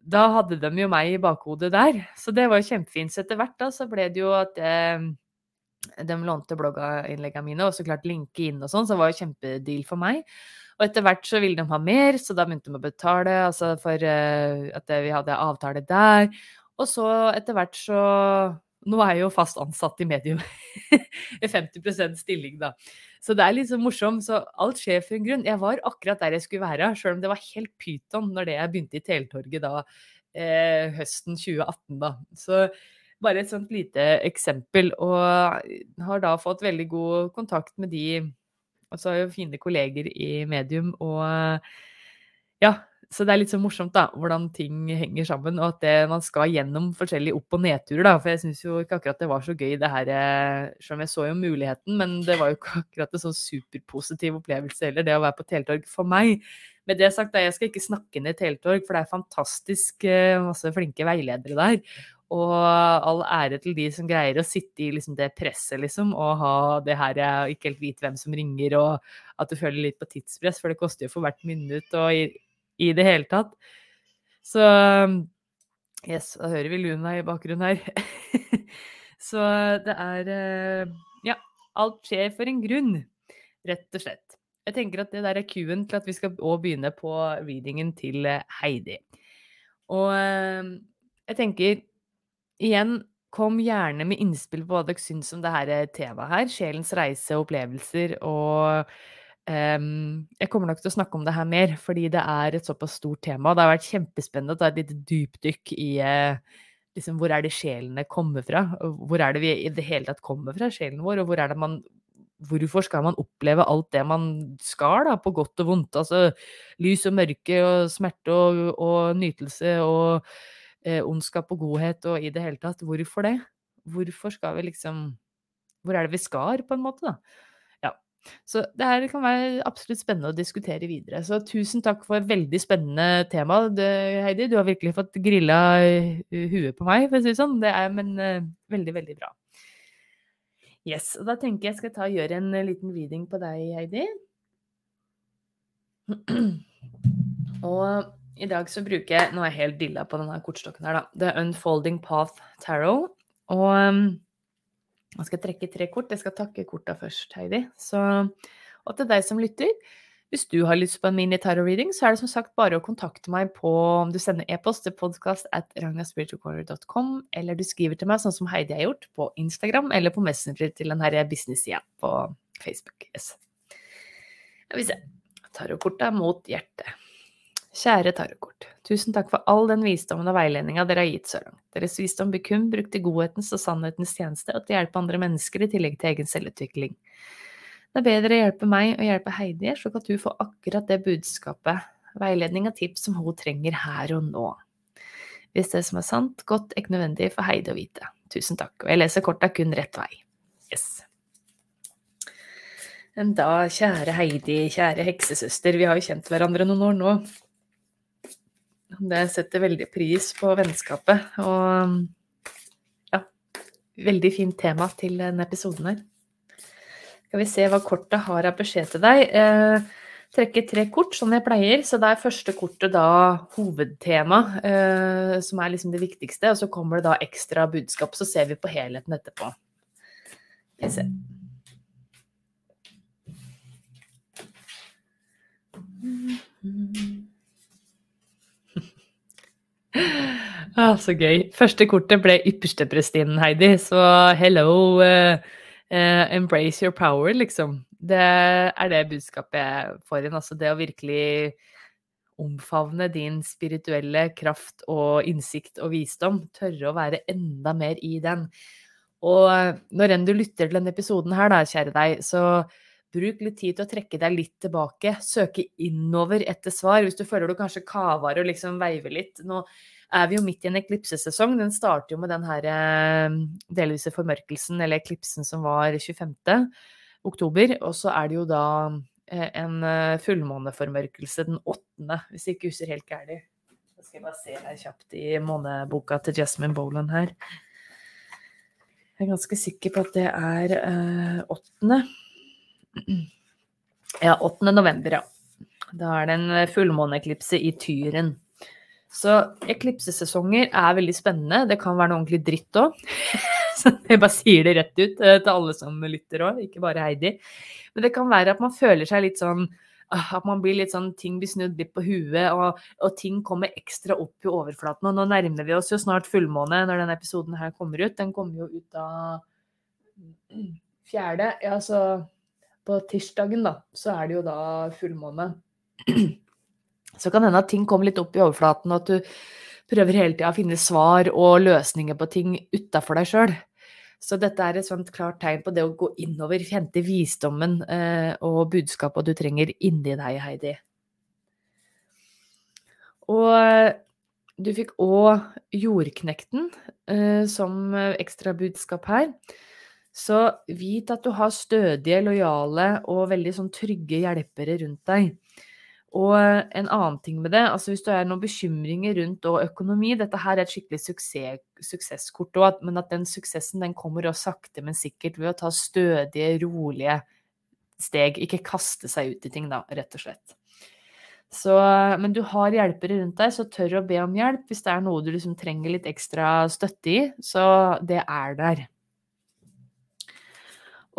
da hadde de jo meg i bakhodet der. Så det var jo kjempefint. Så etter hvert da så ble det jo at eh, de lånte blogginnleggene mine, og så klart linke inn og sånn, så det var jo kjempedeal for meg. Og etter hvert så ville de ha mer, så da begynte de å betale altså for eh, at vi hadde avtale der. Og så etter hvert så nå er jeg jo fast ansatt i medium. I 50% stilling, da. Så det er litt så morsomt. Så alt skjer for en grunn. Jeg var akkurat der jeg skulle være, sjøl om det var helt pyton når det jeg begynte i Teletorget da eh, høsten 2018, da. Så bare et sånt lite eksempel. Og har da fått veldig god kontakt med de Altså fine kolleger i medium og ja, så det er litt så morsomt, da, hvordan ting henger sammen, og at det, man skal gjennom forskjellige opp- og nedturer, da. For jeg syns jo ikke akkurat det var så gøy, det her eh, Selv om jeg så jo muligheten, men det var jo ikke akkurat en sånn superpositiv opplevelse heller, det å være på Teletorg for meg. Med det sagt, da, jeg skal ikke snakke ned Teletorg, for det er fantastisk eh, masse flinke veiledere der. Og all ære til de som greier å sitte i liksom det presset, liksom, og ha det her jeg ikke helt vet hvem som ringer, og at du føler litt på tidspress, for det koster jo for hvert minutt. og i det hele tatt. Så Yes, da hører vi Luna i bakgrunnen her. Så det er eh, Ja, alt skjer for en grunn, rett og slett. Jeg tenker at det der er cuen til at vi skal òg begynne på readingen til eh, Heidi. Og eh, jeg tenker igjen Kom gjerne med innspill på hva dere syns om det her temaet her. Sjelens reise opplevelser og jeg kommer nok til å snakke om det her mer, fordi det er et såpass stort tema. Det har vært kjempespennende å ta et lite dypdykk i uh, liksom, hvor er det sjelene kommer fra? Hvor er det vi i det hele tatt kommer fra, sjelen vår? Og hvor er det man Hvorfor skal man oppleve alt det man skal, da, på godt og vondt? Altså lys og mørke og smerte og, og nytelse og eh, ondskap og godhet og i det hele tatt. Hvorfor det? Hvorfor skal vi liksom Hvor er det vi skal, på en måte, da? Så det her kan være absolutt spennende å diskutere videre. Så tusen takk for et veldig spennende tema, Heidi. Du har virkelig fått grilla huet på meg, for å si det sånn. Det er men uh, veldig, veldig bra. Yes, og Da tenker jeg skal ta og gjøre en liten reading på deg, Heidi. Og i dag så bruker jeg Nå er jeg helt dilla på denne kortstokken her, da. Er Unfolding Path Tarot. Og nå skal trekke tre kort. Jeg skal takke korta først, Heidi. Så, og til deg som lytter, hvis du har lyst på en mini-tarot-reading, så er det som sagt bare å kontakte meg på om du sender e-post til podkast at ragnaspiritualcorner.com, eller du skriver til meg sånn som Heidi har gjort, på Instagram eller på Messenger til den her business-sida på Facebook. Yes. Jeg vil se. Tarotkortet mot hjertet. Kjære tarotkort. Tusen takk for all den visdommen og veiledninga dere har gitt så langt. Deres visdom blir kun brukt i godhetens og sannhetens tjeneste og til å hjelpe andre mennesker i tillegg til egen selvutvikling. Det er bedre å hjelpe meg og hjelpe Heidi, slik at hun får akkurat det budskapet, veiledning og tips som hun trenger her og nå. Hvis det som er sant, godt, ikke nødvendig for Heidi å vite. Tusen takk. Og jeg leser korta kun rett vei. Yes. Men da, kjære Heidi, kjære heksesøster, vi har jo kjent hverandre noen år nå. Det setter veldig pris på vennskapet. Og ja, veldig fint tema til denne episoden her. Skal vi se hva kortet har av beskjed til deg. Eh, trekke tre kort, som jeg pleier. Så da er første kortet da hovedtema, eh, som er liksom det viktigste. Og så kommer det da ekstra budskap. Så ser vi på helheten etterpå. Skal vi se. Mm-hmm. Ah, så gøy. Første kortet ble yppersteprestinnen, Heidi. Så hello, uh, uh, embrace your power, liksom. Det er det budskapet jeg får inn. Altså det å virkelig omfavne din spirituelle kraft og innsikt og visdom. Tørre å være enda mer i den. Og når enn du lytter til denne episoden her, da, kjære deg, så bruk litt tid til å trekke deg litt tilbake. Søke innover etter svar. Hvis du føler du kanskje kaver og liksom veiver litt. Nå er vi jo midt i en eklipsesesong. Den starter jo med den her eh, delvise formørkelsen, eller eklipsen som var 25. oktober. Og så er det jo da eh, en eh, fullmåneformørkelse den 8., hvis jeg ikke husker helt gærent. Så skal jeg bare se her kjapt i måneboka til Jasmine Bolan her. Jeg er ganske sikker på at det er eh, 8. Ja, 8. november, ja. Da er det en fullmåneeklipse i Tyren. Så eklipsesesonger er veldig spennende. Det kan være noe ordentlig dritt òg. jeg bare sier det rett ut eh, til alle som lytter òg, ikke bare Heidi. Men det kan være at man føler seg litt sånn ah, at man blir litt sånn, ting blir snudd litt på huet, og, og, ting kommer ekstra opp i overflaten. Og nå nærmer vi oss jo snart fullmåne når denne episoden her kommer ut. Den kommer jo ut av fjerde. Ja, så på tirsdagen, da, så er det jo da fullmåne. Så kan hende at ting kommer litt opp i overflaten, og at du prøver hele tida å finne svar og løsninger på ting utafor deg sjøl. Så dette er et sånt klart tegn på det å gå innover, hente visdommen eh, og budskapet du trenger inni deg, Heidi. Og eh, du fikk òg Jordknekten eh, som ekstrabudskap her. Så vit at du har stødige, lojale og veldig sånn trygge hjelpere rundt deg. Og en annen ting med det, altså hvis du har noen bekymringer rundt økonomi Dette her er et skikkelig suksess, suksesskort òg, men at den suksessen den kommer også sakte, men sikkert ved å ta stødige, rolige steg. Ikke kaste seg ut i ting, da, rett og slett. Så, men du har hjelpere rundt deg, så tør å be om hjelp hvis det er noe du liksom trenger litt ekstra støtte i. Så det er der.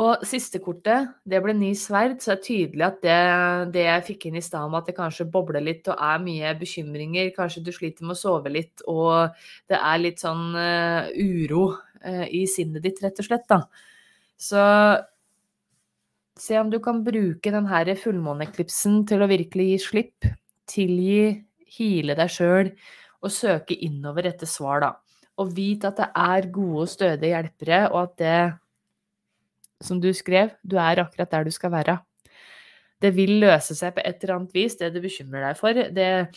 Og siste kortet, det ble ny sverd, så det er tydelig at det, det jeg fikk inn i stad om at det kanskje bobler litt og er mye bekymringer, kanskje du sliter med å sove litt, og det er litt sånn uh, uro uh, i sinnet ditt, rett og slett, da. Så se om du kan bruke den her fullmåneeklipsen til å virkelig gi slipp, tilgi, hile deg sjøl og søke innover etter svar, da. Og vit at det er gode og stødige hjelpere, og at det som du skrev, du er akkurat der du skal være. Det vil løse seg på et eller annet vis, det du bekymrer deg for. Det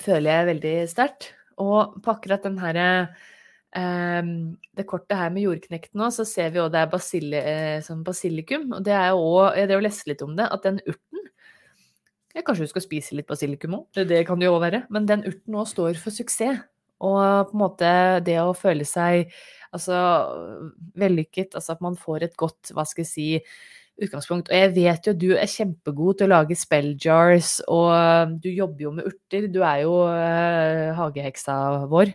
føler jeg veldig sterkt. Og på akkurat den herre eh, Det kortet her med jordknekten òg, så ser vi òg det er basili, eh, sånn basilikum. Og det er jo òg Jeg leste litt om det, at den urten ja, Kanskje du skal spise litt basilikum òg, det kan det jo òg være. Men den urten òg står for suksess. Og på en måte det å føle seg altså vellykket, altså at man får et godt, hva skal jeg si, utgangspunkt. Og jeg vet jo du er kjempegod til å lage spell jars, og du jobber jo med urter. Du er jo uh, hageheksa vår.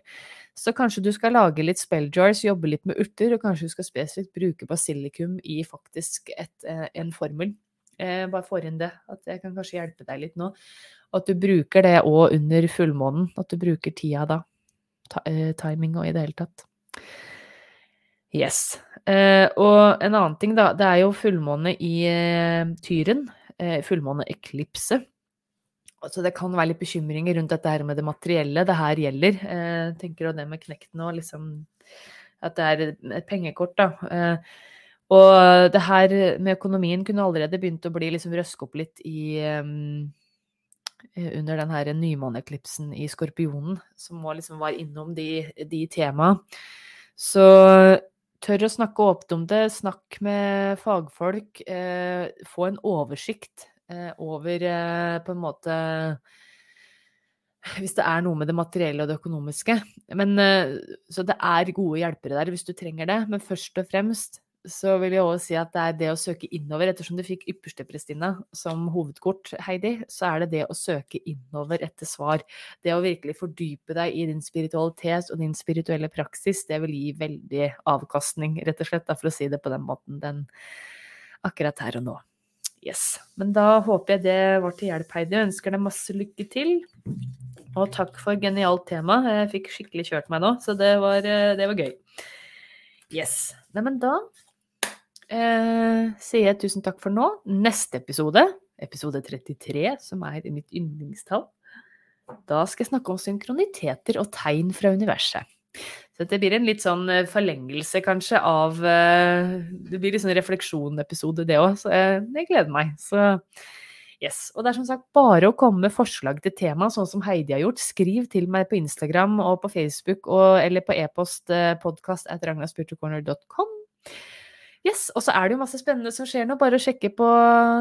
Så kanskje du skal lage litt spell jars, jobbe litt med urter, og kanskje du skal spesifikt bruke basilikum i faktisk et, uh, en formel. Jeg bare får inn det, at jeg kan kanskje hjelpe deg litt nå. At du bruker det òg under fullmånen. At du bruker tida da. Ta, eh, timing og i det hele tatt. Yes. Eh, og en annen ting, da. Det er jo fullmåne i eh, Tyren. Eh, fullmåneeklipse. Så det kan være litt bekymringer rundt dette her med det materielle det her gjelder. Eh, tenker du det med knekten og liksom At det er et pengekort, da. Eh, og det her med økonomien kunne allerede begynt å bli liksom røske opp litt i under den her nymåneeklipsen i Skorpionen, som liksom var innom de, de temaene. Så tør å snakke åpent om det, snakk med fagfolk, eh, få en oversikt eh, over eh, på en måte Hvis det er noe med det materielle og det økonomiske. Men, eh, så det er gode hjelpere der hvis du trenger det, men først og fremst så vil jeg også si at det er det å søke innover. Ettersom du fikk yppersteprestinna som hovedkort, Heidi, så er det det å søke innover etter svar. Det å virkelig fordype deg i din spiritualitet og din spirituelle praksis, det vil gi veldig avkastning, rett og slett, for å si det på den måten, den akkurat her og nå. Yes. Men da håper jeg det var til hjelp, Heidi. Jeg ønsker deg masse lykke til. Og takk for genialt tema. Jeg fikk skikkelig kjørt meg nå, så det var, det var gøy. Yes. Neimen, da eh, sier jeg tusen takk for nå. Neste episode, episode 33, som er mitt yndlingstall, da skal jeg snakke om synkroniteter og tegn fra universet. Så det blir en litt sånn eh, forlengelse, kanskje, av eh, Det blir litt sånn refleksjonepisode, det òg, så jeg, gleder meg. Så yes. Og det er som sagt bare å komme med forslag til tema, sånn som Heidi har gjort. Skriv til meg på Instagram og på Facebook og, eller på e-post eh, podkast at ragnaspiritualcorner.com. Yes, Og så er det jo masse spennende som skjer nå. Bare sjekke på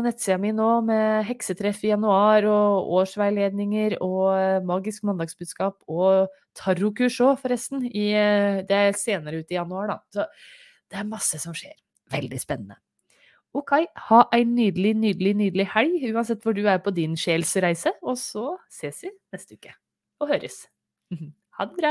nettsida mi nå med heksetreff i januar og årsveiledninger og eh, magisk mandagsbudskap og tarotkurs òg, forresten. I, eh, det er senere ute i januar, da. Så det er masse som skjer. Veldig spennende. Ok, ha ei nydelig, nydelig, nydelig helg, uansett hvor du er på din sjelsreise. Og så ses vi neste uke. Og høres. Ha det bra!